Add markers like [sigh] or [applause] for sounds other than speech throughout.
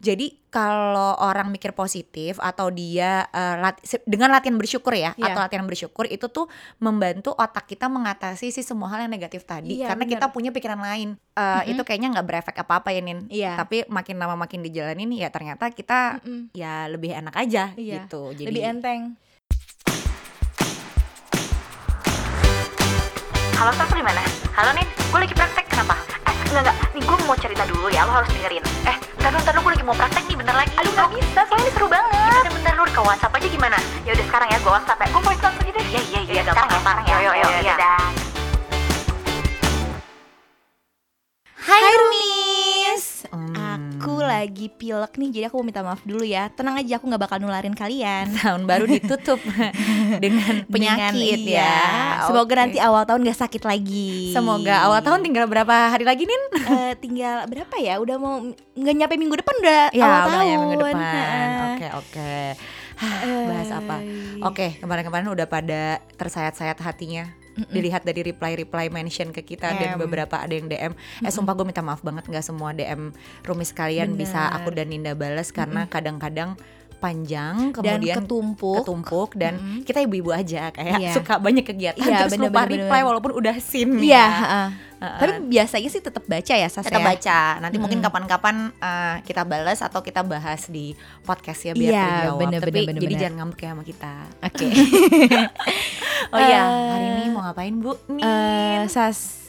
Jadi kalau orang mikir positif atau dia uh, lat dengan latihan bersyukur ya Iya. atau latihan bersyukur itu tuh membantu otak kita mengatasi sih semua hal yang negatif tadi Iya, karena bener. kita punya pikiran lain. Uh, Itu kayaknya nggak berefek apa-apa ya Nin. Iya. Tapi makin lama makin dijalanin ya ternyata kita Mm-mm. ya lebih enak aja Iya, gitu. Jadi lebih enteng Halo Saf, di mana? Halo Nin, gue lagi praktek, kenapa? Enggak, enggak, nih gue mau cerita dulu ya, lo harus dengerin. Eh, ntar dulu, ntar dulu, gue lagi mau praktek nih, bentar lagi. Aduh, gak bisa, soalnya ini seru banget. Ya bentar, bentar, lu ke WhatsApp aja gimana? Ya udah sekarang ya, gue WhatsApp ya. Gue voice note aja deh. Iya, iya, iya, gampang ya, sekarang ya. Yo, yo, yo, dadah Hai Rumis Hmm. Aku lagi pilek nih jadi aku mau minta maaf dulu ya Tenang aja aku gak bakal nularin kalian [laughs] tahun baru ditutup [laughs] dengan penyakit Dengan- ya. iya. Semoga Oke. nanti awal tahun gak sakit lagi Semoga awal tahun tinggal berapa hari lagi Nin? Eh, tinggal berapa ya? Udah mau nggak nyampe minggu depan udah Ya awal udah tahun. ya minggu depan. Oke oke. Hah, Bahas apa? Eh, Oke kemarin-kemarin udah pada tersayat-sayat hatinya. Dilihat dari reply-reply mention ke kita dan Em. beberapa ada yang DM. Eh sumpah gue minta maaf banget nggak semua DM rumis kalian Bener. bisa aku dan Ninda balas karena kadang-kadang panjang Dan kemudian ketumpuk. ketumpuk dan Mm-mm. kita ibu-ibu aja kayak Iya. suka banyak kegiatan Iya, terus bener, lupa bener, reply bener. walaupun udah sin Iya, ya. heeh. Heeh. Tapi biasanya sih tetap baca ya Sas kita ya? baca nanti mungkin Mm-mm. kapan-kapan uh, kita balas atau kita bahas di podcast ya biar Iya, terjawab bener, tapi bener, bener, jadi bener. jangan ngambek ya sama kita Oke. [laughs] oh iya Eh, hari ini mau ngapain bu nih Eh, Sas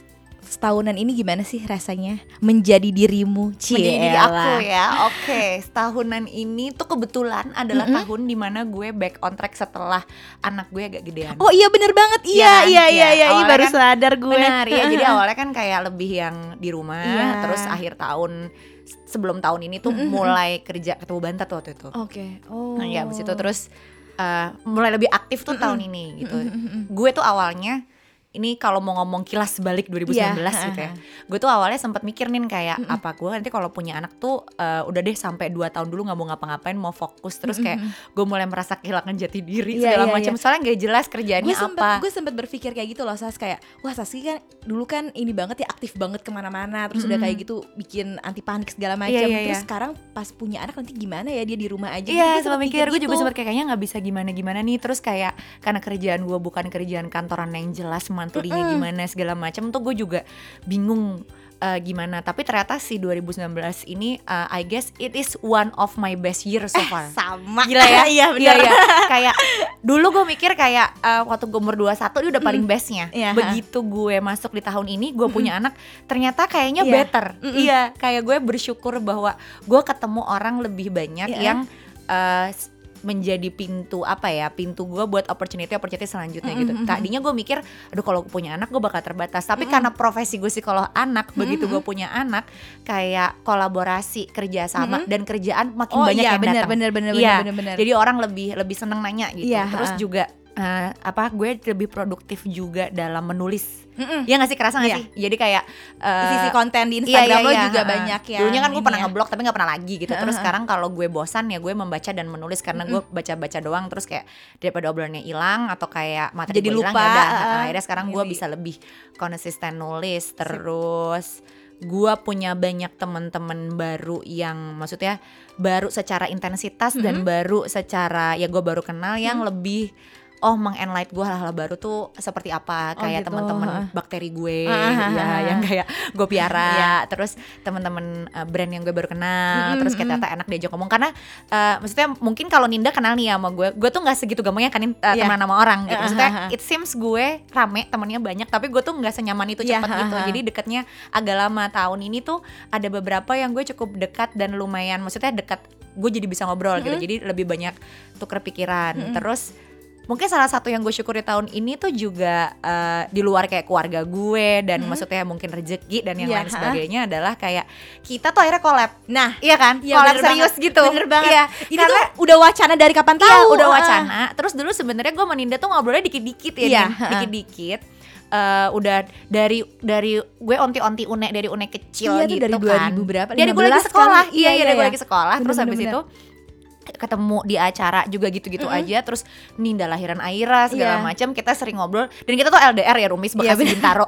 setahunan ini gimana sih rasanya menjadi dirimu? Cie menjadi diri aku ya oke setahunan ini tuh kebetulan adalah Mm-mm. tahun di mana gue back on track setelah anak gue agak gedean Oh iya bener banget Iya, iya iya iya iya. iya, Ih, Awalnya baru kan sadar gue. Benar ya, jadi awalnya kan kayak lebih yang di rumah, Iya. terus akhir tahun sebelum tahun ini tuh Mm-mm. mulai kerja ketemu Bantat waktu itu. Oke. Oh. Nah, ya abis itu terus uh, mulai lebih aktif tuh Mm-mm. tahun ini gitu. Mm, mm, mm, mm. Gue tuh awalnya ini kalau mau ngomong kilas balik 2019 Iya, gitu ya. Gue tuh awalnya sempat mikir nih kayak Mm-mm. apa gue nanti kalau punya anak tuh uh, udah deh sampai 2 tahun dulu nggak mau ngapa-ngapain, mau fokus terus kayak gue mulai merasa kehilangan jati diri Iya, segala iya, macam. iya. Soalnya nggak jelas kerjaannya gue sempet apa. gue sempet berpikir kayak gitu loh Sas kayak wah Saski kan dulu kan ini banget ya aktif banget ke mana-mana terus udah Mm-mm. kayak gitu bikin anti panik segala macam Iya, iya, terus iya. sekarang pas punya anak nanti gimana ya dia di rumah aja Iya, gitu. sama sempet mikir gue juga gitu. sempat kayak kayaknya nggak bisa gimana-gimana nih. Terus kayak karena kerjaan gue bukan kerjaan kantoran yang jelas mantulinya Mm-mm. gimana segala macam tuh gue juga bingung uh, gimana. Tapi ternyata si 2019 ini uh, I guess it is one of my best year so far. sama Gila ya? [laughs] iya benar Iya, iya. kayak dulu gue mikir kayak uh, waktu gue umur 21 dia udah paling bestnya. Iya. Begitu gue masuk di tahun ini, gue punya anak, ternyata kayaknya Iya. better. Mm-mm. Iya, kayak gue bersyukur bahwa gue ketemu orang lebih banyak Iya. yang uh, menjadi pintu apa ya pintu gue buat opportunity opportunity selanjutnya gitu Mm-mm, tadinya gue mikir aduh kalau punya anak gue bakal terbatas tapi Mm-mm. karena profesi gue psikolog anak begitu Mm-mm. gue punya anak kayak kolaborasi kerjasama Mm-mm. dan kerjaan makin oh banyak iya yang benar datang benar benar Iya, benar benar jadi orang lebih lebih seneng nanya gitu. Iya, Terus ha. juga eh, apa gue lebih produktif juga dalam menulis. Mm-mm. Ya nggak sih kerasa nggak Iya. sih? Jadi kayak eh, sisi konten di iya, Instagram iya, lo iya, juga ha. banyak ya Dulunya kan gue pernah ya. ngeblog tapi nggak pernah lagi gitu. Terus Ha, ha. sekarang kalau gue bosan ya gue membaca dan menulis karena gue baca-baca doang terus kayak daripada obrolannya hilang atau kayak materi Jadi hilang lupa, ya udah. ha, ha. akhirnya sekarang gue bisa lebih konsisten nulis terus gue punya banyak teman-teman baru yang maksudnya baru secara intensitas dan Mhm. baru secara ya gue baru kenal yang lebih oh mengenlight gue hal-hal baru tuh seperti apa? Oh, kayak gitu, teman-teman bakteri gue Ah, ya ah, yang kayak gue Iya. piara terus teman-teman uh, brand yang gue baru kenal Mm-mm, terus kayak ternyata enak diajak ngomong. Karena uh, maksudnya mungkin kalau Ninda kenal nih sama gue gue tuh nggak segitu gampangnya kan uh, Iya. teman sama orang gitu. Maksudnya it seems gue rame temennya banyak tapi gue tuh nggak senyaman itu Iya, cepet ah, gitu. jadi dekatnya agak lama. Tahun ini tuh ada beberapa yang gue cukup dekat dan lumayan maksudnya dekat gue jadi bisa ngobrol gitu. Mm-mm. jadi lebih banyak tuker pikiran. Mm-mm. terus mungkin salah satu yang gue syukuri tahun ini tuh juga eh, di luar kayak keluarga gue dan Mm-mm. maksudnya mungkin rezeki dan yang Iya, lain ha. sebagainya adalah kayak kita tuh akhirnya collab nah iya kan Iya, collab bener serius banget. gitu Bener banget. iya ini karena tuh udah wacana dari kapan tahu Iya, udah Ah. wacana. Terus dulu sebenarnya gue meninda tuh ngobrolnya dikit-dikit ya, Iya, Nin. ha-ha. dikit-dikit. Eh, udah dari dari gue onti-onti une dari une kecil Iya gitu dari kan. 2000 berapa, Dari gue lagi 15 sekolah. Iya, Iya, iya, iya, dari gue iya. lagi sekolah. Bener, Terus bener, habis bener. itu ketemu di acara juga gitu-gitu aja. Terus Ninda lahiran Aira segala Iya. macam kita sering ngobrol. Dan kita tuh LDR ya Rumis Iya, bekas Bintaro.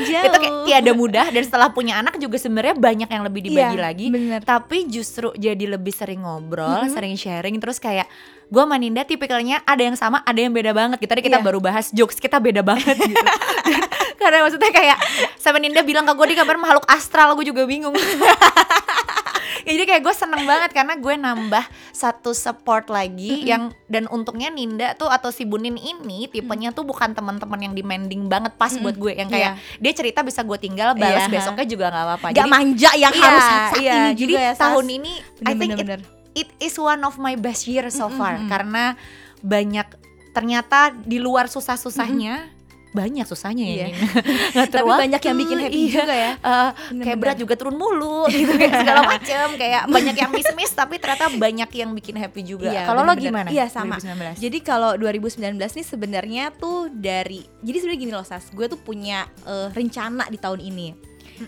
Jauh. [laughs] [laughs] itu kayak tiada mudah dan setelah punya anak juga sebenarnya banyak yang lebih dibagi Iya, lagi. bener. tapi justru jadi lebih sering ngobrol sering sharing terus kayak gue sama Ninda tipikalnya ada yang sama ada yang beda banget. Gitu tadi kita Iya. baru bahas jokes kita beda banget gitu. [laughs] Karena maksudnya kayak sama Ninda bilang ke gue di kabar makhluk astral gue juga bingung jadi kayak gue seneng banget karena gue nambah satu support lagi yang dan untungnya Ninda tuh atau si Bunin ini tipenya tuh bukan teman-teman yang demanding banget pas buat gue. Yang kayak dia cerita bisa gue tinggal balas Iya. besoknya juga nggak apa-apa. Gak manja yang iya, harus saat iya. ini jadi juga ya, Sas. tahun ini I think it, it is one of my best year so far karena banyak ternyata di luar susah-susahnya banyak susahnya ya Iya. Ngatur [laughs] Tapi waktu, banyak yang bikin happy iya. juga ya. Eh, kayak Bener-bener. berat juga turun mulu gitu kayak segala [laughs] macem kayak banyak yang miss miss tapi ternyata banyak yang bikin happy juga Iya, kalau lo gimana Iya sama. 2019? Jadi kalau 2019 nih sebenarnya tuh dari jadi sebenarnya gini loh Sas, gue tuh punya eh, rencana di tahun ini.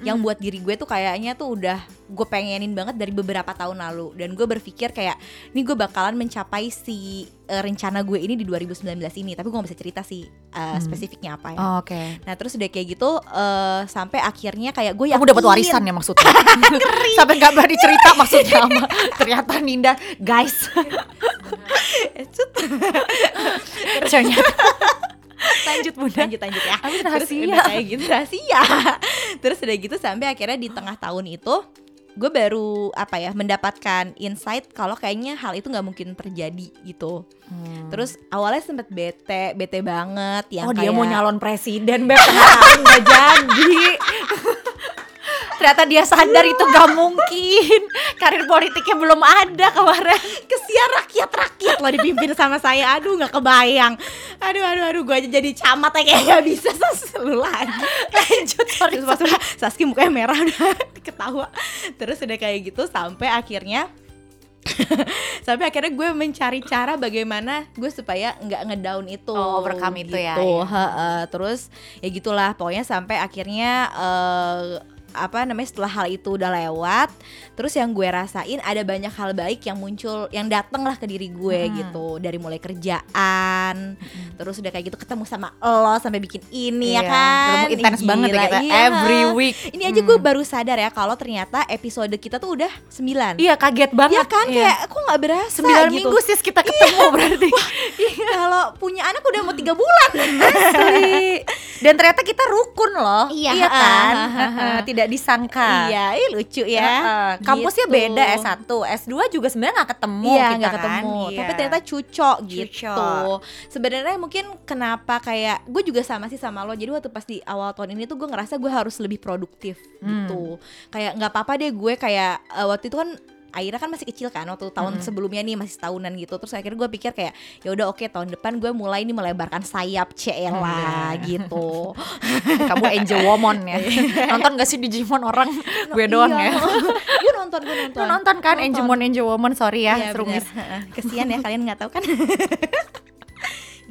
Yang buat diri gue tuh kayaknya tuh udah gue pengenin banget dari beberapa tahun lalu dan gue berpikir kayak ini gue bakalan mencapai si eh, rencana gue ini di 2019 ini tapi gue gak bisa cerita sih eh, spesifiknya apa ya. Oh, oke. Nah terus udah kayak gitu eh, sampai akhirnya kayak gue yakin kamu dapat warisan ya maksudnya? [laughs] Sampai nggak berani cerita maksudnya sama [laughs] ternyata Ninda. Guys. [laughs] Ternyata. Lanjut bunda. Lanjut lanjut ya. Terus rahasia. udah kayak gitu rahasia. Terus udah gitu sampai akhirnya di tengah tahun itu gue baru apa ya mendapatkan insight kalau kayaknya hal itu nggak mungkin terjadi gitu. Terus awalnya sempet bete bete banget yang oh dia kayak- mau nyalon presiden beb. Nggak jadi [laughs] ternyata dia sadar itu gak mungkin. Karir politiknya belum ada kemarin. Kesian rakyat rakyat lo dipimpin sama saya. Aduh nggak kebayang. Aduh aduh aduh gue aja jadi camat ya kayak gak bisa. Selalu lanjut sorry, terus pas udah Saski mukanya merah udah ketawa. Terus udah kayak gitu sampai akhirnya sampai akhirnya gue mencari cara bagaimana gue supaya nggak ngedown itu. Oh, overcome itu ya, gitu. ya. Heeh. terus ya gitulah. Pokoknya sampai akhirnya eh, apa namanya setelah hal itu udah lewat terus yang gue rasain ada banyak hal baik yang muncul yang dateng lah ke diri gue Hmm. gitu dari mulai kerjaan terus udah kayak gitu ketemu sama lo sampai bikin ini ya Iya, kan ketemu intens banget ya kita iya. every week. ini aja gue baru sadar ya kalau ternyata episode kita tuh udah 9 Iya kaget banget Iya kan Iya. kayak aku nggak berasa Sembilan gitu. minggu sis kita ketemu berarti [laughs] Kalau punya anak udah mau tiga bulan. [laughs] Asli. Dan ternyata kita rukun loh Iya. kan ah, [laughs] ah, Heeh, Tidak disangka iya, ih, lucu ya. Heeh. Kampusnya Gitu. beda S1 S2 juga sebenarnya nggak ketemu Iya kita nggak kan. ketemu, Iya. tapi ternyata cucok gitu. Sebenarnya mungkin kenapa kayak gue juga sama sih sama lo. Jadi waktu pas di awal tahun ini tuh gue ngerasa gue harus lebih produktif Hmm. gitu. Kayak nggak apa-apa deh gue kayak eh, waktu itu kan Aira kan masih kecil kan waktu tahun Hmm. sebelumnya nih masih tahunan gitu terus akhirnya gue pikir kayak ya udah oke tahun depan gue mulai nih melebarkan sayap Cela gitu [laughs] Kamu angel woman ya [laughs] Nonton gak sih Digimon orang Gue doang Iya. ya [laughs] gue nonton gue nonton Lu nonton kan Nonton. Angel Mon Angel Woman Sorry ya Iya, Serumis. Kesian ya kalian nggak tahu kan.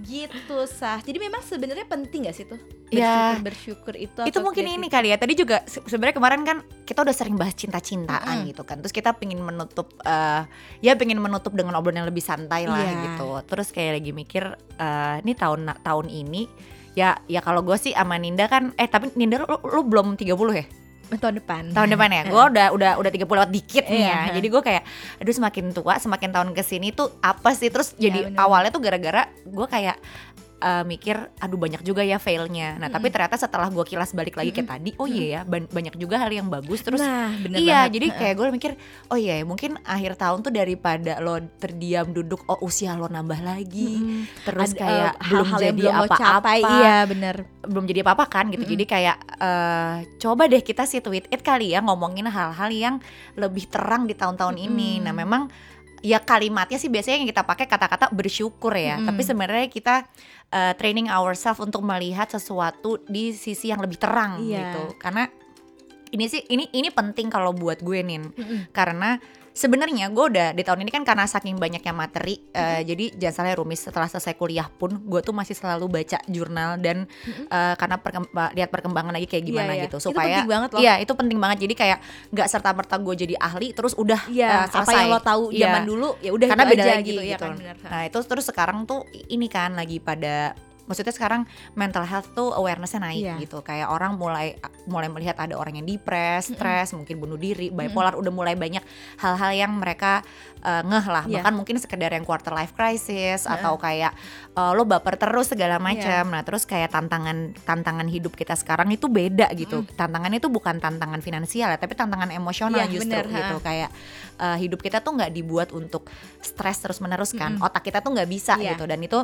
Gitu sah. Jadi memang sebenarnya penting gak sih tuh Ya. bersyukur, bersyukur itu itu mungkin kreatif? ini kali ya tadi juga se- sebenarnya kemarin kan kita udah sering bahas cinta-cintaan Mm-mm. gitu kan terus kita pengen menutup eh, ya pengen menutup dengan obrolan yang lebih santai lah Iya. gitu terus kayak lagi mikir eh, ini tahun tahun ini ya ya kalau gue sih sama Ninda kan eh tapi Ninda lu, lu belum 30 ya tahun depan. tahun depan ya gue udah udah udah 30 lewat dikit nih Iya. ya jadi gue kayak aduh semakin tua semakin tahun ke sini tuh apa sih terus jadi bener. awalnya tuh gara-gara gue kayak eh, mikir aduh banyak juga ya failnya nah tapi ternyata setelah gue kilas balik lagi kayak tadi oh iya ya ban- banyak juga hal yang bagus terus nah, bener iya banget. jadi kayak gue mikir oh iya ya, mungkin akhir tahun tuh daripada lo terdiam duduk oh usia lo nambah lagi Mm-mm. terus Ada, kayak eh, belum hal-hal yang jadi apa-apa capai. Iya, bener. belum jadi apa-apa kan gitu. Mm-mm. Jadi kayak eh, coba deh kita sit with it kali ya ngomongin hal-hal yang lebih terang di tahun-tahun ini. Mm-mm. Nah, memang ya kalimatnya sih biasanya yang kita pakai kata-kata bersyukur ya. Mm-mm. Tapi sebenarnya kita eh, training ourselves untuk melihat sesuatu di sisi yang lebih terang Iya. gitu. Karena ini sih ini ini penting kalau buat gue nin Mm-mm. karena sebenarnya gue udah di tahun ini kan karena saking banyaknya materi eh, jadi jangan salah Rumis setelah selesai kuliah pun gue tuh masih selalu baca jurnal dan eh, karena perkem- lihat perkembangan lagi kayak gimana Iya, iya. gitu Itu supaya penting banget loh. iya itu penting banget jadi kayak nggak serta merta gue jadi ahli terus udah Iya, eh, apa selesai yang lo tahu Iya. zaman dulu ya udah karena itu beda aja lagi gitu, gitu, ya kan bener. nah itu terus sekarang tuh ini kan lagi pada maksudnya sekarang mental health tuh awarenessnya naik Iya. gitu. Kayak orang mulai mulai melihat ada orang yang depres, stres, mungkin bunuh diri, bipolar udah mulai banyak hal-hal yang mereka uh, ngeh lah. Iya. bahkan mungkin sekedar yang quarter life crisis atau kayak uh, lo baper terus segala Iya. macam nah terus kayak tantangan tantangan hidup kita sekarang itu beda gitu. Tantangannya itu bukan tantangan finansial ya tapi tantangan emosional Iya, justru bener, ha. gitu kayak uh, hidup kita tuh nggak dibuat untuk stres terus menerus kan otak kita tuh nggak bisa Iya. gitu. Dan itu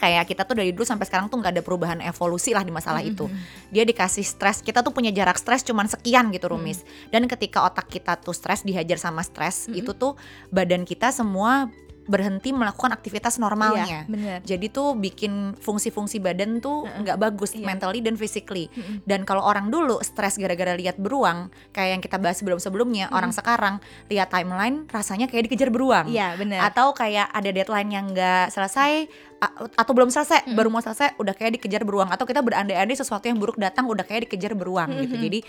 kayak kita tuh dari dulu sampai sekarang tuh nggak ada perubahan evolusi lah di masalah itu. Dia dikasih stres. Kita tuh punya jarak stres cuman sekian gitu rumis. Dan ketika otak kita tuh stres dihajar sama stres itu tuh badan kita semua berhenti melakukan aktivitas normalnya. Iya, bener. jadi tuh bikin fungsi-fungsi badan tuh nggak bagus Iya. mentally dan physically. Dan kalau orang dulu stres gara-gara lihat beruang kayak yang kita bahas sebelum-sebelumnya orang sekarang lihat timeline rasanya kayak dikejar beruang. Iya, bener. atau kayak ada deadline yang nggak selesai atau belum selesai baru mau selesai udah kayak dikejar beruang. Atau kita berandai-andai sesuatu yang buruk datang udah kayak dikejar beruang gitu. Jadi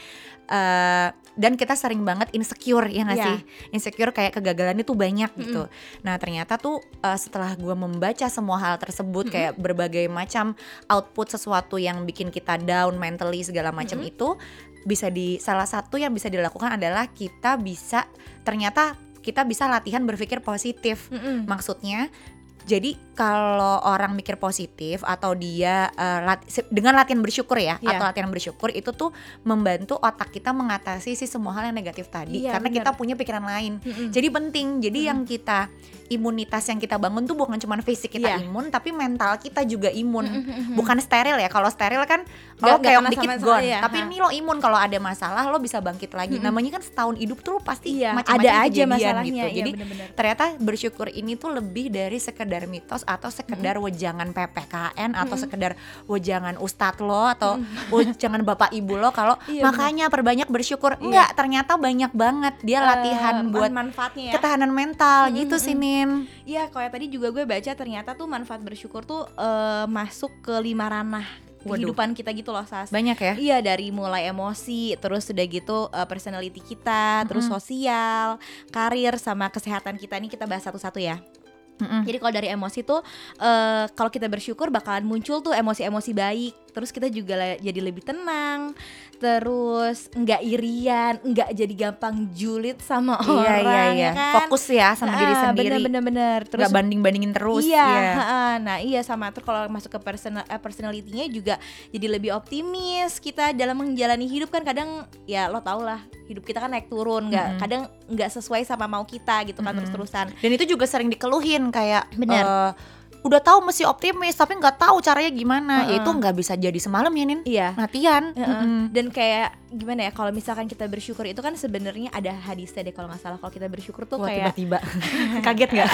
eh, dan kita sering banget insecure ya nggak Iya. sih? Insecure kayak kegagalan itu banyak gitu. Nah ternyata tuh eh, setelah gua membaca semua hal tersebut kayak berbagai macam output sesuatu yang bikin kita down mentally segala macam itu bisa di salah satu yang bisa dilakukan adalah kita bisa ternyata kita bisa latihan berpikir positif. Mm-mm. maksudnya jadi kalau orang mikir positif atau dia eh, lat- dengan latihan bersyukur ya Iya. atau latihan bersyukur itu tuh membantu otak kita mengatasi si semua hal yang negatif tadi Iya, karena bener. kita punya pikiran lain. Mm-mm. Jadi penting. Jadi yang kita imunitas yang kita bangun tuh bukan cuma fisik kita Iya. imun tapi mental kita juga imun. Bukan steril ya. Kalau steril kan lo kayak dikit sama gone. ya, Tapi ha. ini lo imun kalau ada masalah lo bisa bangkit lagi. Namanya kan setahun hidup tuh lo pasti Iya, macam-macam ada aja masalahnya. gitu. Iya, Jadi bener-bener. ternyata bersyukur ini tuh lebih dari sekedar mitos atau sekedar wejangan PPKN atau sekedar wejangan ustadz lo atau [laughs] wejangan bapak ibu lo kalau Iya, makanya perbanyak bersyukur. Enggak ternyata banyak banget dia latihan Eh, buat manfaatnya ya. ketahanan mental. Gitu sih Nin Iya, kayak tadi juga gue baca ternyata tuh manfaat bersyukur tuh eh, masuk ke lima ranah Waduh. kehidupan kita gitu loh, Sas. banyak ya? Iya dari mulai emosi, terus udah gitu eh, personality kita, terus sosial, karir sama kesehatan kita. Ini kita bahas satu-satu ya. Mm-mm. Jadi kalau dari emosi tuh eh, kalau kita bersyukur bakalan muncul tuh emosi-emosi baik. Terus kita juga jadi lebih tenang. Terus nggak irian, nggak jadi gampang julid sama iya orang iya iya ya kan. fokus ya sama diri Ah, sendiri Bener bener bener. Terus nggak banding bandingin terus iya, ya. ha-ha. nah iya sama tuh kalau masuk ke personal eh, personality-nya juga jadi lebih optimis kita dalam menjalani hidup kan kadang ya lo tau lah hidup kita kan naik turun nggak Mm-mm. kadang nggak sesuai sama mau kita gitu kan terus terusan dan itu juga sering dikeluhin kayak Bener. eh, udah tahu mesti optimis tapi nggak tahu caranya gimana ya Heeh. itu nggak bisa jadi semalam ya Nin iya latihan Heeh. Mm-mm. dan kayak gimana ya kalau misalkan kita bersyukur itu kan sebenarnya ada hadisnya deh kalau nggak salah kalau kita bersyukur tuh Wah, kayak tiba-tiba [laughs] kaget nggak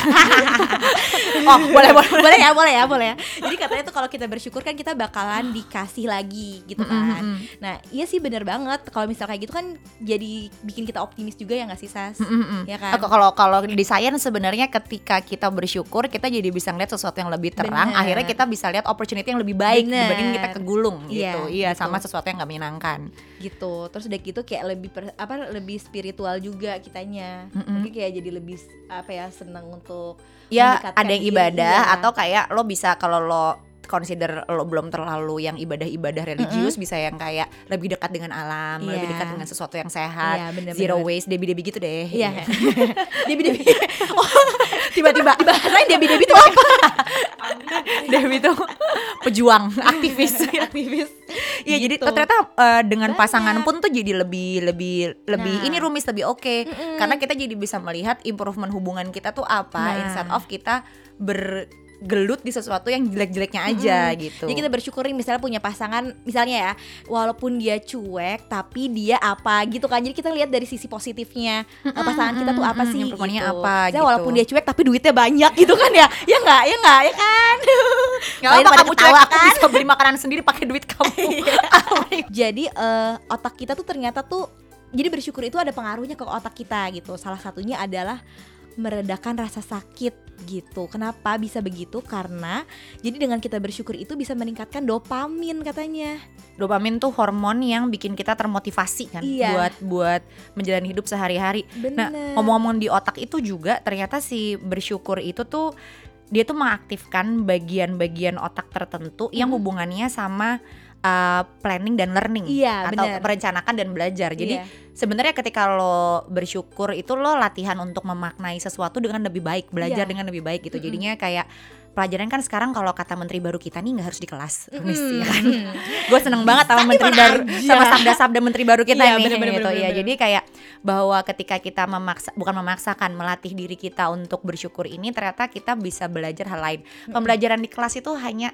[laughs] oh boleh boleh boleh ya boleh ya boleh ya jadi katanya tuh kalau kita bersyukur kan kita bakalan dikasih lagi gitu kan Mm-mm. nah iya sih bener banget kalau misal kayak gitu kan jadi bikin kita optimis juga ya nggak sih sas Mm-mm. Ya kan? Kalau kalau di sains sebenarnya ketika kita bersyukur kita jadi bisa ngeliat sesuatu yang lebih terang. Bener. Akhirnya kita bisa lihat opportunity yang lebih baik Bener. dibanding kita kegulung Iya, gitu. Iya, gitu. sama sesuatu yang nggak menyenangkan. gitu terus udah gitu kayak lebih per- apa lebih spiritual juga kitanya Mm-mm. mungkin kayak jadi lebih apa ya senang untuk Ya ada yang diri, ibadah iya. atau kayak lo bisa kalau lo consider lo belum terlalu yang ibadah-ibadah religius bisa yang kayak lebih dekat dengan alam, lebih Iya. dekat dengan sesuatu yang sehat, Iya, bener-bener. zero waste, debi-debi gitu deh. Iya. [laughs] Debi Debi. [laughs] Oh, tiba-tiba [laughs] dibahasain Debi Debi itu apa? Dewi tuh pejuang, aktivis. Aktivis. Iya jadi Gitu. ternyata eh, dengan Banyak. pasangan pun tuh jadi lebih lebih lebih Nah. ini rumis lebih oke karena kita jadi bisa melihat improvement hubungan kita tuh apa Nah. instead of kita bergelut di sesuatu yang jelek-jeleknya aja gitu. Jadi kita bersyukurin misalnya punya pasangan misalnya ya walaupun dia cuek tapi dia apa gitu kan. Jadi kita lihat dari sisi positifnya eh, pasangan kita tuh apa mm, sih gitu. apa gitu. walaupun dia cuek tapi duitnya banyak gitu kan ya. Ya enggak, ya enggak, ya kan. [laughs] Nggak Lain apa kamu ketawa cuek, aku kan? bisa beli makanan sendiri pakai duit kamu. [laughs] [laughs] Jadi eh, otak kita tuh ternyata tuh jadi bersyukur itu ada pengaruhnya ke otak kita gitu salah satunya adalah meredakan rasa sakit gitu. Kenapa bisa begitu? Karena jadi dengan kita bersyukur itu bisa meningkatkan dopamin katanya. Dopamin tuh hormon yang bikin kita termotivasi kan Iya. buat buat menjalani hidup sehari-hari. Nah, ngomong-ngomong di otak itu juga ternyata si bersyukur itu tuh dia tuh mengaktifkan bagian-bagian otak tertentu yang Mhm. hubungannya sama uh, planning dan learning Iya, atau bener. merencanakan dan belajar. Jadi Iya. sebenarnya ketika lo bersyukur itu lo latihan untuk memaknai sesuatu dengan lebih baik, belajar Iya. dengan lebih baik gitu. Mm-mm. Jadinya kayak pelajaran kan sekarang kalau kata menteri baru kita nih nggak harus di kelas, Miss, ya kan? [laughs] gue seneng banget sama menteri baru aja. sama sabda-sabda menteri baru kita Iya, nih bener-bener, gitu ya bener-bener. jadi kayak bahwa ketika kita memaksa bukan memaksakan melatih diri kita untuk bersyukur ini ternyata kita bisa belajar hal lain pembelajaran di kelas itu hanya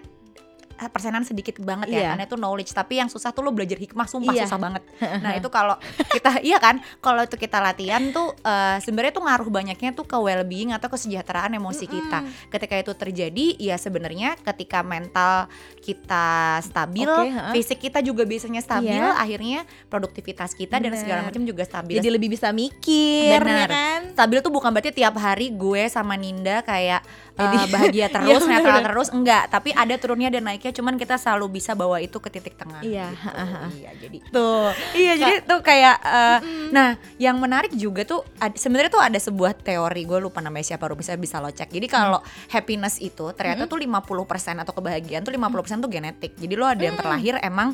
persenan sedikit banget ya Iya. karena itu knowledge tapi yang susah tuh lo belajar hikmah sumpah Iya. susah banget [laughs] nah itu kalau kita [laughs] iya kan kalau itu kita latihan tuh eh, sebenarnya tuh ngaruh banyaknya tuh ke well being atau kesejahteraan emosi kita ketika itu terjadi ya sebenarnya ketika mental kita stabil Oke, ha. fisik kita juga biasanya stabil Iya. akhirnya produktivitas kita dan Bener. segala macam juga stabil Jadi lebih bisa mikir Bener. ya kan? stabil tuh bukan berarti tiap hari gue sama Ninda kayak uh, bahagia [laughs] terus, Iya, netral bener. terus enggak, tapi ada turunnya dan naiknya cuman kita selalu bisa bawa itu ke titik tengah. Iya, gitu. Iya, jadi Tuh. Iya, jadi tuh kayak uh, nah, yang menarik juga tuh sebenarnya tuh ada sebuah teori, gue lupa namanya siapa, bisa bisa lo cek. Jadi kalau happiness itu ternyata tuh 50% atau kebahagiaan tuh 50% tuh genetik. Jadi lo ada yang terlahir emang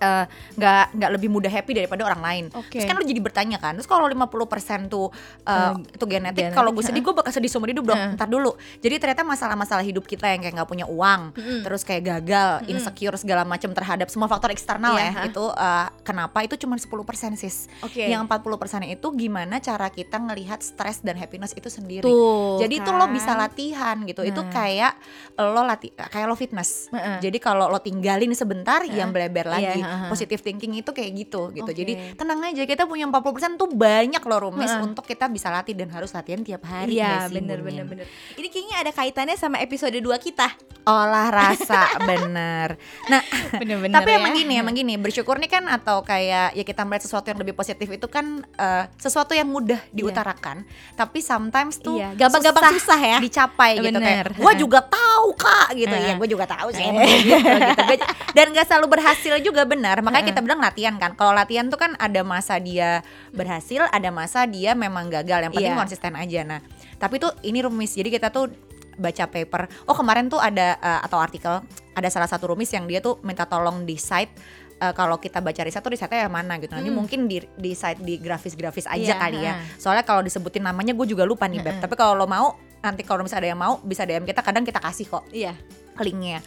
eh, nggak nggak lebih mudah happy daripada orang lain. Oke. Terus kan lo jadi bertanya kan, terus kalau 50% tuh eh, Eh, itu genetik, genetik, kalau gue sedih gue bakal sedih seumur hidup dong. Ntar dulu. Jadi ternyata masalah-masalah hidup kita yang kayak nggak punya uang, Mm-mm. terus kayak gagal, Mm-mm. insecure segala macam terhadap semua faktor eksternal Iya, ya. Itu eh, kenapa itu cuma 10% sis. Oke. Yang 40% itu gimana cara kita ngelihat stres dan happiness itu sendiri. Tuh. Jadi itu lo kan? bisa latihan gitu. Itu Nah. kayak lo latih kayak lo fitness. Heeh. Jadi kalau lo tinggalin sebentar, Heeh. yang bleber lagi. Iya, heeh. Positive thinking itu kayak gitu gitu. Oke. Jadi tenang aja kita punya 40% tuh banyak loh rumis Heeh. untuk kita bisa latih dan harus latihan tiap hari. Iya, bener bener bener. Ini kayaknya ada kaitannya sama episode 2 kita. Olah rasa [laughs] bener. Nah, Bener-bener tapi emang gini, emang gini, bersyukur nih kan atau kayak ya kita melihat sesuatu yang lebih positif itu kan eh, sesuatu yang mudah diutarakan, tapi sometimes tuh Iya, gampang-gampang susah ya. dicapai gitu Bener. kayak gue juga tahu kak gitu Heeh. ya gue juga tahu sih gitu, gitu. Gua- [laughs] dan gak selalu berhasil juga benar. Makanya kita bilang latihan kan. Kalau latihan tuh kan ada masa dia berhasil ada masa dia memang gagal. Yang penting Iya. konsisten aja. Nah tapi tuh ini rumis. Jadi kita tuh baca paper. Oh kemarin tuh ada eh, atau artikel ada salah satu rumis yang dia tuh minta tolong di site eh, kalau kita baca riset tuh risetnya yang mana gitu. Nanti Hmm. mungkin di di site di grafis-grafis aja Iya, kali ya. heeh. soalnya kalau disebutin namanya gue juga lupa nih beb. Heeh. tapi kalau lo mau nanti kalau misalnya ada yang mau bisa DM kita. Kadang kita kasih kok Iya. linknya.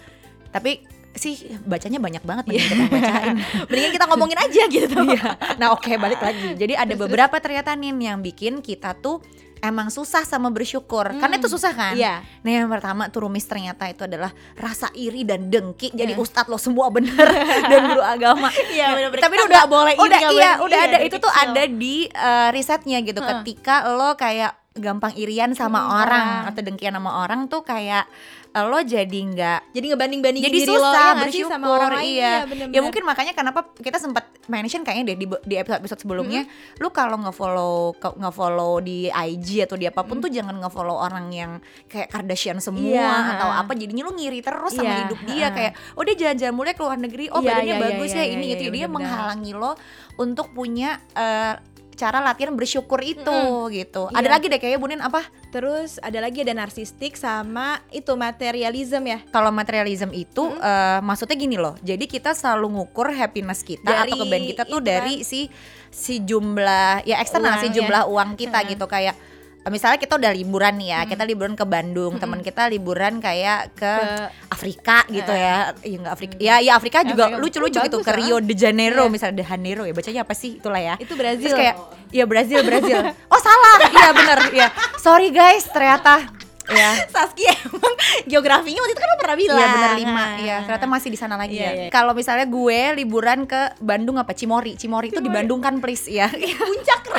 Tapi sih bacanya banyak banget Iya. mending kita bacain [laughs] Mendingan kita ngomongin aja [laughs] gitu. Iya. nah oke balik lagi jadi ada beberapa ternyata nih yang bikin kita tuh emang susah sama bersyukur karena itu susah kan Iya. Nah yang pertama tuh rumis ternyata itu adalah rasa iri dan dengki jadi Eh. ustadz lo semua bener [laughs] dan guru agama. Iya, bener-bener. Tapi Kita udah nggak boleh iri, udah nggak iya boleh- udah iya, ada itu tuh ada di eh, risetnya gitu. Heeh. Ketika lo kayak gampang irian sama Hmm, orang atau dengkian sama orang tuh kayak eh, lo jadi nggak Jadi ngebanding-bandingin jadi diri lo susah ya nggak sih bersyukur sama orang lain. iya. bener-bener. ya mungkin makanya kenapa kita sempat mention kayaknya deh di, di episode episode sebelumnya lu kalau nge-follow nge-follow di IG atau di apa pun tuh jangan nge-follow orang yang kayak Kardashian semua Iya, atau apa jadinya lu ngiri terus sama Iya, hidup dia kayak oh dia jalan-jalan mulai ke luar negeri oh Iya, badannya iya, bagus iya, ya iya, ini iya, gitu iya, dia bener-bener. menghalangi lo untuk punya eh, cara latihan bersyukur itu gitu ada Iya. lagi deh kayaknya Bunin apa Terus ada lagi ada narsistik sama itu materialism ya. kalau materialism itu eh, maksudnya gini loh. Jadi kita selalu ngukur happiness kita Dari atau kebaikan kita tuh itu dari si si jumlah ya eksternal Uang, si ya. jumlah uang kita Hmm. gitu kayak misalnya kita udah liburan nih ya, kita liburan ke Bandung, teman kita liburan kayak ke, Ke Afrika gitu ya. Iya enggak Afrika. Ya ya Afrika juga lucu-lucu gitu ke. Rio de Janeiro Iya. misalnya de Janeiro ya bacanya apa sih itulah ya. itu Brazil. Terus kayak iya Brazil Brazil. [laughs] oh salah. Iya bener ya. Sorry guys, ternyata ya Saskia emang geografinya waktu itu kan lo pernah bilang. Iya bener lima, Nah. iya ternyata masih di sana lagi Iya, ya. iya. Kalau misalnya gue liburan ke Bandung apa Cimori, Cimori itu di. Bandung kan please ya. Puncak [laughs]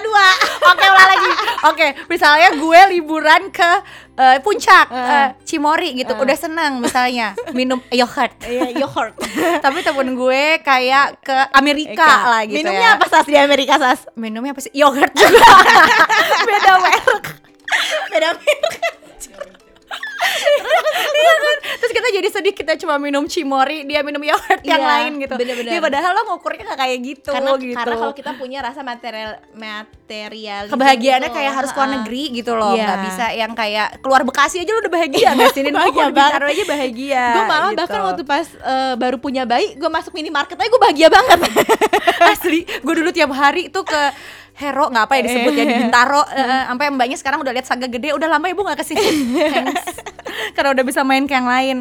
dua. Oke, ulang lagi. Oke, misalnya gue liburan ke eh, puncak, eh, Cimori gitu, udah seneng misalnya minum yogurt. Iya, yogurt. [laughs] Tapi temen gue kayak ke Amerika lah gitu Minumnya ya. apa sas di Amerika sas? Minumnya apa sih? Yogurt juga. [laughs] Beda merek. Beda merek. Iya kan? Terus kita jadi sedih kita cuma minum Cimori, dia minum yogurt yang Iya, lain gitu. bener-bener. Ya, padahal lo ngukurnya nggak kayak gitu Karena gitu. karena kalau kita punya rasa material material kebahagiaannya gitu. kayak harus keluar Ha-ha. negeri gitu loh Iya. nggak bisa yang kayak keluar Bekasi aja lu udah bahagia nggak sih Nin? [laughs] Bahagia banget. Aja bahagia gue malah gitu. bahkan waktu pas eh, baru punya bayi gue masuk minimarket aja gue bahagia banget [laughs] asli gue dulu tiap hari tuh ke Hero nggak apa ya disebut ya di [laughs] Bintaro eh, sampai mbaknya sekarang udah lihat saga gede udah lama ibu nggak ke sini [laughs] karena udah bisa main ke yang lain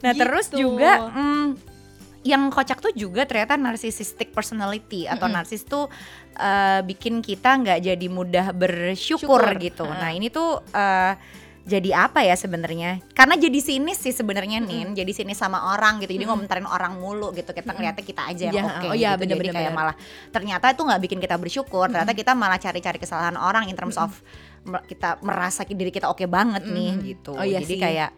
nah terus Gitu. juga mm, yang kocak tuh juga ternyata narcissistic personality atau narsis tuh eh, bikin kita nggak jadi mudah bersyukur Syukur. gitu. Heeh. Nah ini tuh eh, jadi apa ya sebenarnya? Karena jadi sinis sih sebenarnya nin, jadi sinis sama orang gitu. Jadi ngomentarin orang mulu gitu. Kita ngeliatnya kita aja yang Iya, oke. oh iya, gitu. bener, Jadi bener, kayak bener. malah ternyata itu nggak bikin kita bersyukur. Ternyata kita malah cari-cari kesalahan orang in terms of me- kita merasa diri kita oke banget nih gitu. Oh iya jadi sih. kayak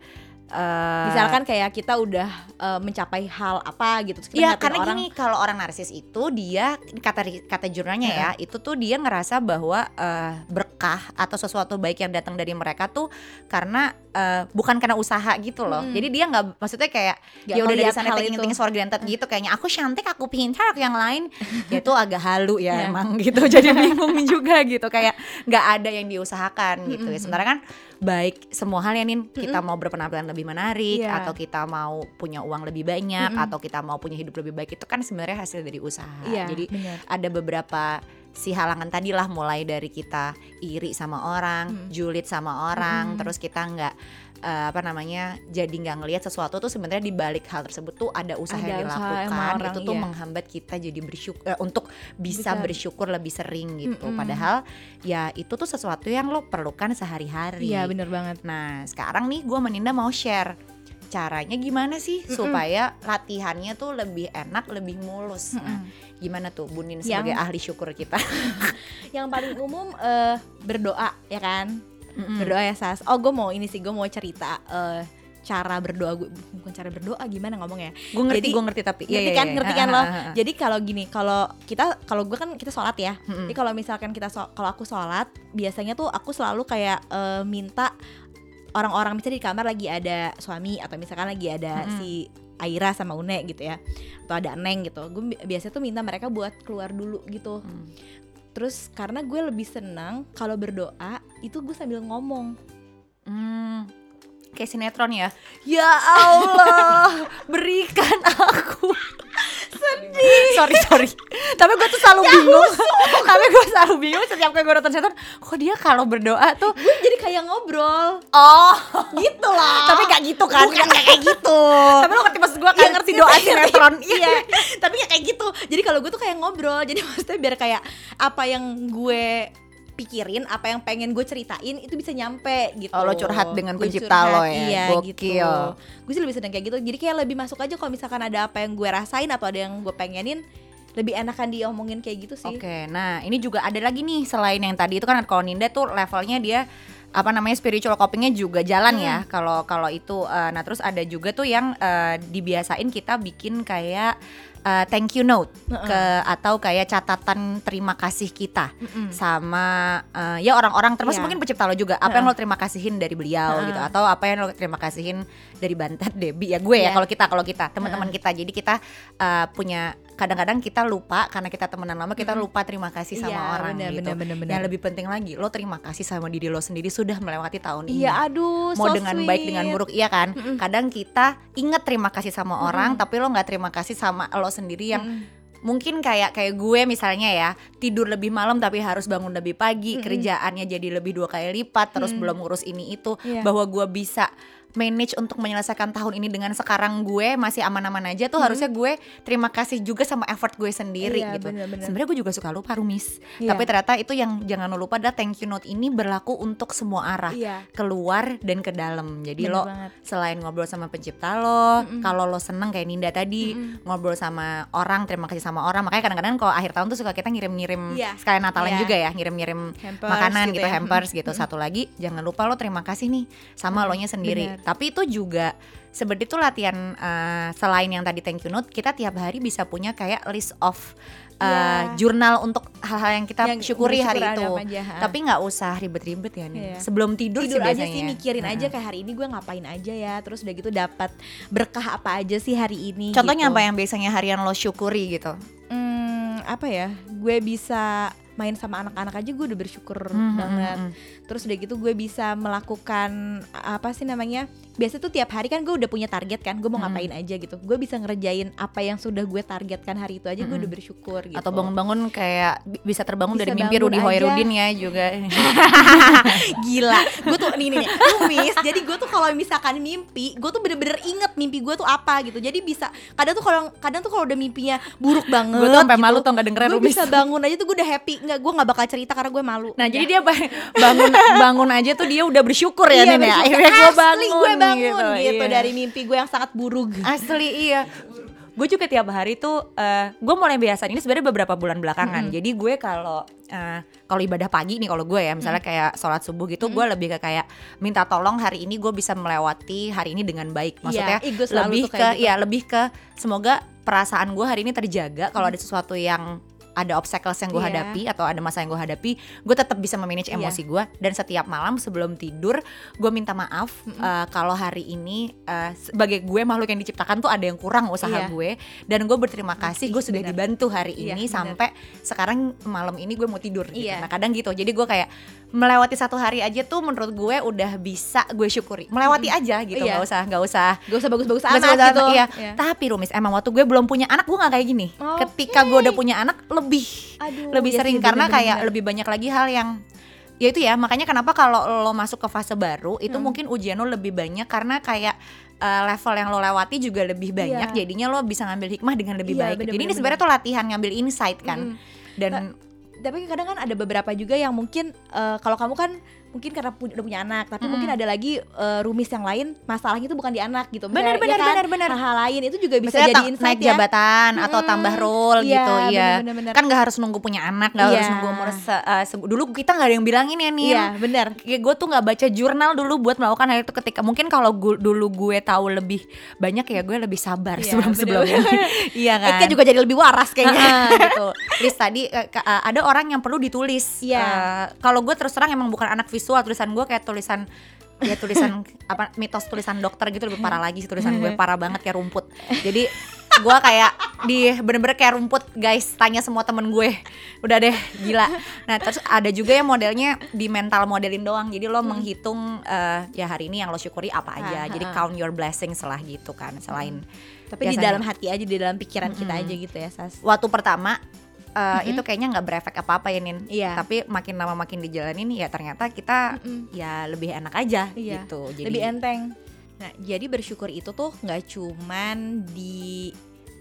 eh, misalkan kayak kita udah eh, mencapai hal apa gitu terus kita Iya ngatain karena orang gini kalau orang narsis itu dia kata kata jurnalnya ya itu tuh dia ngerasa bahwa eh, berkah atau sesuatu baik yang datang dari mereka tuh karena eh, bukan karena usaha gitu loh. Mm. Jadi dia nggak maksudnya kayak ya udah dari sana itu. things for granted gitu kayaknya aku cantik aku pintar aku yang lain [laughs] ya itu agak halu ya Iya. emang gitu [laughs] jadi bingung juga gitu kayak nggak ada yang diusahakan gitu ya. Sementara kan baik semua hal ya Nin kita mau berpenampilan lebih menarik Iya. atau kita mau punya uang lebih banyak Mm-mm. atau kita mau punya hidup lebih baik itu kan sebenarnya hasil dari usaha. Iya, Jadi benar. ada beberapa si halangan tadi lah mulai dari kita iri sama orang, Mm. julid sama orang, Mm-mm. terus kita nggak eh, apa namanya jadi nggak ngelihat sesuatu tuh sebenarnya di balik hal tersebut tuh ada usaha Ada yang usaha dilakukan sama orang, itu tuh iya. menghambat kita jadi bersyukur untuk bisa Bisa. bersyukur lebih sering gitu. Mm-mm. Padahal ya itu tuh sesuatu yang lo perlukan sehari-hari. iya bener banget Nah, sekarang nih gue meninda mau share caranya gimana sih supaya latihannya tuh lebih enak, lebih mulus. Nah, gimana tuh Bunin sebagai ahli syukur kita? [laughs] yang paling umum eh, berdoa ya kan Mm-mm. berdoa ya sas oh gue mau ini sih gue mau cerita eh, cara berdoa gue bukan cara berdoa gimana ngomongnya Gue ngerti, Jadi- gue ngerti tapi ngerti iya, iya, kan iya. ngerti kan lo [laughs] jadi kalau gini kalau kita kalau gue kan kita sholat ya Mm-mm. jadi kalau misalkan kita so- kalau aku sholat biasanya tuh aku selalu kayak eh, minta orang-orang misalnya di kamar lagi ada suami atau misalkan lagi ada Mm-mm. si Aira sama Une gitu ya atau ada Neng gitu gue bi- biasanya tuh minta mereka buat keluar dulu gitu Hmm. terus karena gue lebih senang kalau berdoa itu gue sambil ngomong Hmm, kayak sinetron ya. Ya Allah, berikan aku. Sedih. sorry sorry. Tapi gue tuh selalu bingung. [laughs] Tapi gue selalu bingung setiap kali gue nonton sinetron. Kok dia kalau berdoa tuh gue jadi kayak ngobrol Oh, gitu lah tapi gak gitu kan? Bukan kayak gitu Tapi lo ngerti maksud gue Iya, ngerti doa sinetron. [laughs] iya tapi ya kayak gitu jadi kalau gue tuh kayak ngobrol jadi maksudnya biar kayak apa yang gue pikirin apa yang pengen gue ceritain itu bisa nyampe gitu. Oh, lo curhat dengan Gue pencipta curhat, lo ya? iya Gokil. gitu gue sih lebih seneng kayak gitu. Jadi kayak lebih masuk aja kalau misalkan ada apa yang gue rasain atau ada yang gue pengenin lebih enakan diomongin kayak gitu sih. Oke, nah ini juga ada lagi nih selain yang tadi itu kan kalau Ninda tuh levelnya dia apa namanya spiritual copingnya juga jalan ya kalau kalau itu eh, nah terus ada juga tuh yang eh, dibiasain kita bikin kayak eh, thank you note ke atau kayak catatan terima kasih kita Mm-mm. sama eh, ya orang-orang termasuk Iya. mungkin pencipta lo juga. Apa yang lo terima kasihin dari beliau gitu atau apa yang lo terima kasihin dari Bantet Debbie? Ya gue ya Iya. kalau kita kalau kita teman-teman kita. Jadi kita eh, punya kadang-kadang kita lupa karena kita temenan lama kita lupa terima kasih sama Iya, orang benar, gitu. benar, benar, benar. yang lebih penting lagi lo terima kasih sama diri lo sendiri sudah melewati tahun ini. Iya aduh mau so dengan sweet. baik dengan buruk iya kan? Kadang kita inget terima kasih sama orang tapi lo nggak terima kasih sama lo sendiri yang mungkin kayak kayak gue misalnya ya tidur lebih malam tapi harus bangun lebih pagi kerjaannya jadi lebih dua kali lipat terus belum ngurus ini itu Iya. bahwa gue bisa manage untuk menyelesaikan tahun ini dengan sekarang gue masih aman-aman aja tuh harusnya gue terima kasih juga sama effort gue sendiri Iya, gitu sebenarnya gue juga suka lupa rumis Iya. tapi ternyata itu yang jangan lo lupa adalah thank you note ini berlaku untuk semua arah iya keluar dan ke dalam. Jadi Bener lo banget. selain ngobrol sama pencipta lo, kalau lo seneng kayak Ninda tadi ngobrol sama orang, terima kasih sama orang. Makanya kadang-kadang kalau akhir tahun tuh suka kita ngirim-ngirim Iya. sekalian Natalan Iya. juga ya, ngirim-ngirim makanan gitu gitu, ya. hampers gitu. Satu lagi jangan lupa lo terima kasih nih sama lo nya sendiri. benar. Tapi itu juga seperti itu latihan eh, selain yang tadi thank you note, kita tiap hari bisa punya kayak list of eh, Iya. jurnal untuk hal-hal yang kita Yang syukuri hari itu. aja, ha. Tapi nggak usah ribet-ribet ya nih. Iya. Sebelum tidur, tidur sih aja biasanya. sih mikirin Nah. aja kayak hari ini gue ngapain aja ya terus udah gitu dapat berkah apa aja sih hari ini Contohnya gitu. apa yang biasanya harian lo syukuri gitu? Hmm, apa ya gue bisa main sama anak-anak aja gue udah bersyukur Hmm, banget hmm, hmm. Terus udah gitu gue bisa melakukan apa sih namanya biasa tuh tiap hari kan gue udah punya target kan gue mau Hmm. ngapain aja gitu gue bisa ngerjain apa yang sudah gue targetkan hari itu aja gue Hmm. udah bersyukur gitu Atau bangun-bangun kayak bi- bisa terbangun Bisa dari mimpi Rudi. Hoirudin ya juga. [laughs] gila gue tuh nih nih nih lu, miss jadi gue tuh kalau misalkan mimpi gue tuh bener-bener inget mimpi gue tuh apa gitu jadi bisa kadang tuh kalau kadang tuh kalau udah mimpinya buruk banget Gue tuh sampai gitu, malu tau gak dengerin gue bisa bangun aja tuh gue udah happy nggak gue nggak bakal cerita karena gue malu Nah jadi dia ba- bangun bangun aja tuh dia udah bersyukur ya iya, Nin ya. Akhirnya gue Asli, bangun, gue bangun gitu, iya. dari mimpi gue yang sangat buruk Asli iya. Gue juga tiap hari tuh eh gue mulai biasa ini sebenarnya beberapa bulan belakangan. Jadi gue kalau eh, kalau ibadah pagi nih kalau gue ya misalnya kayak sholat subuh gitu gue lebih ke kayak minta tolong hari ini gue bisa melewati hari ini dengan baik. Maksudnya Iya, gue selalu lebih ke gitu. ya lebih ke semoga perasaan gue hari ini terjaga kalau ada sesuatu yang ada obstacles yang gue Iya. hadapi atau ada masalah yang gue hadapi, gue tetap bisa memanage Iya. emosi gue dan setiap malam sebelum tidur gue minta maaf eh, kalau hari ini eh, sebagai gue makhluk yang diciptakan tuh ada yang kurang usaha Iya. gue dan gue berterima kasih gue sudah dibantu hari Iya, ini benar. sampai sekarang malam ini gue mau tidur gitu. Iya. Nah kadang gitu, jadi gue kayak melewati satu hari aja tuh menurut gue udah bisa gue syukuri, melewati aja gitu, Iya. nggak usah nggak usah gak usah bagus-bagus Nggak amat usah gitu iya. Iya. Tapi Rumis emang waktu gue belum punya anak gue nggak kayak gini. Oke. Ketika gue udah punya anak lebih Aduh, lebih iya sering sih, karena bener-bener. kayak lebih banyak lagi hal yang ya itu ya makanya kenapa kalau lo masuk ke fase baru itu Hmm. mungkin ujian lo lebih banyak karena kayak uh, level yang lo lewati juga lebih banyak Iya. jadinya lo bisa ngambil hikmah dengan lebih Iya, baik. bener, Jadi ini bener, sebenarnya tuh latihan ngambil insight kan. Mm-mm. Dan tapi kadang kan ada beberapa juga yang mungkin eh, kalau kamu kan mungkin karena pu- udah punya anak tapi Mm-mm. mungkin ada lagi eh, rumis yang lain masalahnya itu bukan di anak gitu Benar, benar, ya kan, benar, benar. hal-hal lain itu juga bisa misalnya jadi insight naik ya jabatan atau Mm-mm. tambah role Iya, gitu iya bener, bener, bener. kan nggak harus nunggu punya anak nggak harus Iya. nunggu umur se- uh, se- dulu kita nggak ada yang bilangin ya nih iya benar ya gue tuh nggak baca jurnal dulu buat melakukan hal itu ketika mungkin kalau gu- dulu gue tahu lebih banyak ya gue lebih sabar Iya, sebelum sebelumnya [laughs] iya kan Eka juga jadi lebih waras kayaknya gitu. List tadi eh, ada orang yang perlu ditulis. Iya. Eh, kalau gue terus terang emang bukan anak visual, tulisan gue kayak tulisan ya tulisan [laughs] apa mitos tulisan dokter gitu lebih parah lagi sih tulisan gue parah banget kayak rumput. Jadi gue kayak di bener-bener kayak rumput guys tanya semua temen gue udah deh gila nah terus ada juga yang modelnya di mental modelin doang jadi lo menghitung eh, ya hari ini yang lo syukuri apa aja Ah, jadi ah. count your blessings lah gitu kan selain tapi di Biasanya. dalam hati aja di dalam pikiran kita Mm-mm. aja gitu ya sas waktu pertama uh, Mm-mm. itu kayaknya nggak berefek apa-apa ya Nin. Iya. Tapi makin lama makin dijalanin ya ternyata kita Mm-mm. ya lebih enak aja Iya, gitu. Jadi lebih enteng. Nah, jadi bersyukur itu tuh nggak cuman di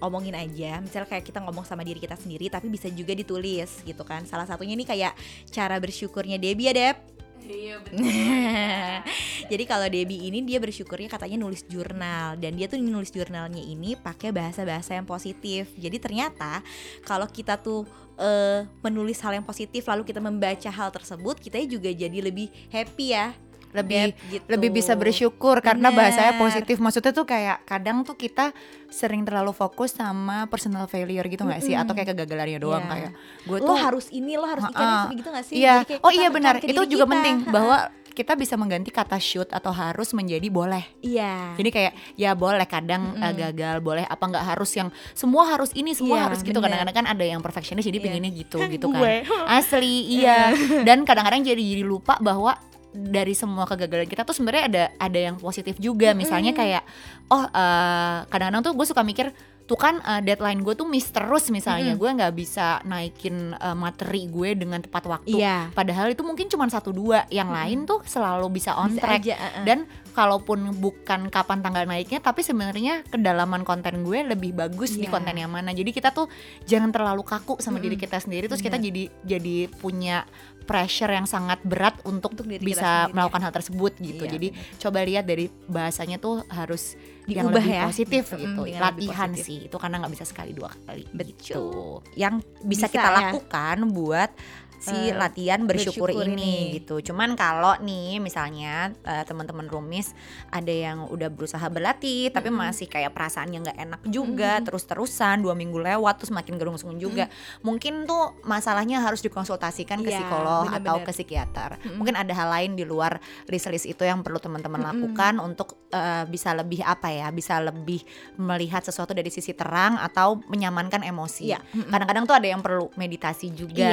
omongin aja, misalnya kayak kita ngomong sama diri kita sendiri, tapi bisa juga ditulis gitu kan. Salah satunya nih kayak cara bersyukurnya Debbie ya Deb. Iya, [laughs] Jadi kalau Debbie ini dia bersyukurnya katanya nulis jurnal dan dia tuh nulis jurnalnya ini pakai bahasa-bahasa yang positif. Jadi ternyata kalau kita tuh eh, menulis hal yang positif lalu kita membaca hal tersebut, kita juga jadi lebih happy ya. Lebih gitu. lebih bisa bersyukur karena Bener. bahasanya positif. Maksudnya tuh kayak kadang tuh kita sering terlalu fokus sama personal failure gitu nggak sih? Mm-mm. Atau kayak kegagalannya doang Iya. kayak gue lo tuh harus ini lo harus bicara kayak gitu gak sih? Kayak Oh iya benar. Itu juga kita. penting bahwa kita bisa mengganti kata should atau harus menjadi boleh. iya. Jadi kayak ya boleh kadang Mm-mm. uh, gagal, boleh apa nggak harus yang semua harus ini, semua Iya, harus gitu. Kadang-kadang kan ada yang perfectionist jadi Iya. pengennya gitu [laughs] gitu kan. Asli iya. [laughs] Dan kadang-kadang jadi jadi lupa bahwa dari semua kegagalan kita tuh sebenarnya ada ada yang positif juga. Misalnya kayak oh uh, kadang-kadang tuh gue suka mikir tuh kan uh, deadline gue tuh miss terus misalnya Mm-mm. gue nggak bisa naikin uh, materi gue dengan tepat waktu. Iya. Padahal itu mungkin cuma satu dua, yang lain tuh selalu bisa on Bisa track aja, uh-uh. dan kalaupun bukan kapan tanggal naiknya tapi sebenarnya kedalaman konten gue lebih bagus di Iya. konten yang mana jadi kita tuh jangan terlalu kaku sama diri Mm-mm. kita sendiri terus kita Bener. jadi jadi punya pressure yang sangat berat untuk, Untuk bisa melakukan hal tersebut gitu. Iya, Jadi coba lihat dari bahasanya tuh harus yang Diubah lebih ya. positif gitu. dengan lebih Latihan positif. sih itu karena nggak bisa sekali dua kali. Betul. Gitu. Yang bisa, Bisa kita ya. lakukan buat si Eh, latihan bersyukur, bersyukur ini, ini. gitu. Cuman kalau nih misalnya eh, teman-teman rumis ada yang udah berusaha berlatih tapi masih kayak perasaannya nggak enak juga terus-terusan dua minggu lewat terus makin gerungsung juga mungkin tuh masalahnya harus dikonsultasikan ke Iya, psikolog atau bener-bener. ke psikiater. Mungkin ada hal lain di luar list-list itu yang perlu teman-teman lakukan untuk eh, bisa lebih apa ya bisa lebih melihat sesuatu dari sisi terang atau menyamankan emosi. Iya. kadang-kadang tuh ada yang perlu meditasi juga.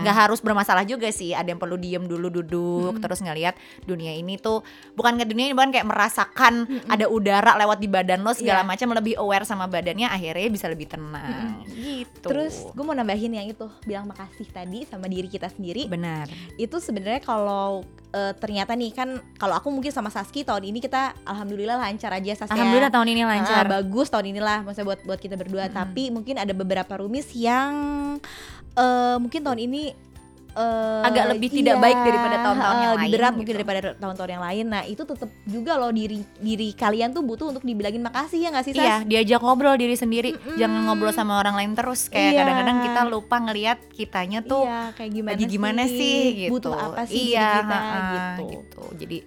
Nggak harus bermasalah juga sih. Ada yang perlu diem dulu duduk terus ngelihat dunia ini tuh bukan ke dunia ini bukan kayak merasakan ada udara lewat di badan lo segala Iya. macam lebih aware sama badannya akhirnya bisa lebih tenang. Gitu. Terus gue mau nambahin yang itu bilang makasih tadi sama diri kita sendiri. benar. Itu sebenarnya kalau eh, ternyata nih kan kalau aku mungkin sama Saski tahun ini kita alhamdulillah lancar aja Saski. alhamdulillah tahun ini lancar. Ah, bagus tahun inilah maksudnya buat buat kita berdua. Tapi mungkin ada beberapa rumis yang eh, mungkin tahun ini eh, Agak lebih tidak baik daripada tahun-tahun eh, yang lebih lain berat gitu. mungkin daripada tahun-tahun yang lain nah itu tetap juga loh diri diri kalian tuh butuh untuk dibilangin makasih ya nggak sih Sas? Iya, diajak ngobrol diri sendiri, jangan ngobrol sama orang lain terus. Kayak Iya. kadang-kadang kita lupa ngelihat kitanya tuh iya kayak gimana lagi gimana sih, gitu. butuh apa sih iya, diri kita ha-ha, gitu. Jadi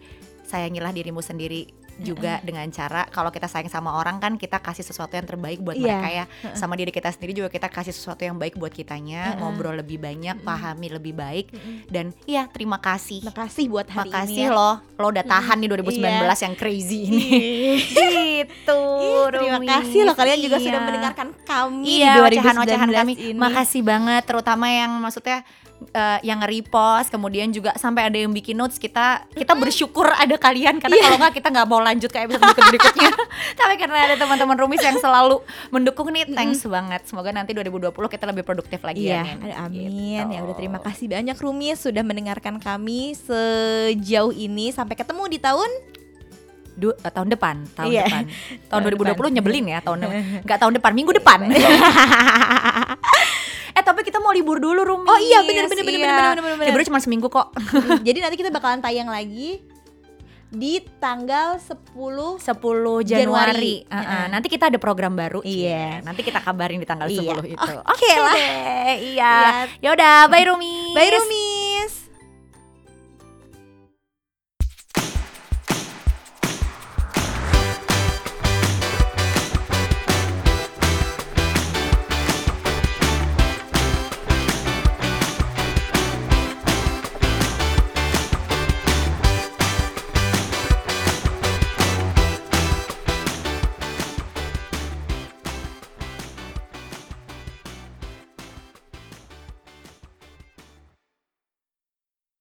sayangilah dirimu sendiri juga dengan cara kalau kita sayang sama orang kan kita kasih sesuatu yang terbaik buat Iya. mereka ya. Sama diri kita sendiri juga kita kasih sesuatu yang baik buat kitanya, Heeh. ngobrol lebih banyak, pahami lebih baik dan iya terima kasih. makasih buat hari Makasih ini ya. loh, lo udah tahan nih 2019 Iya. yang crazy ini. gitu. Terima kasih loh kalian juga sudah Iya. mendengarkan kami Iya, di 2019 ocehan-ocehan kami. ini. Makasih banget terutama yang maksudnya eh, yang nge-repost, kemudian juga sampai ada yang bikin notes kita kita bersyukur ada kalian karena Iya. kalau nggak kita nggak mau lanjut ke episode berikutnya. [laughs] Tapi karena ada teman-teman rumis yang selalu mendukung nih, thanks banget. Semoga nanti 2020 kita lebih produktif lagi Iya, ya. Ada amin. Gitu. Ya udah terima kasih banyak Rumis sudah mendengarkan kami sejauh ini sampai ketemu di tahun Du- eh, tahun depan, tahun Iya. depan. Tahun Tahun 2020 depan. nyebelin ya, tahun [laughs] nggak tahun depan, minggu depan. [laughs] tapi kita mau libur dulu Rumis. Oh iya, bener, bener, bener, Iya. bener, bener, bener, bener. Liburnya cuma seminggu kok. Jadi nanti kita bakalan tayang lagi di tanggal 10 10 Januari. Januari. Uh-uh. Heeh. Nanti kita ada program baru. Iya. Cie. Nanti kita kabarin di tanggal Iya. 10 itu. [laughs] Oke lah. deh, Iya. Iya. Ya udah, bye Rumi. Bye Rumis.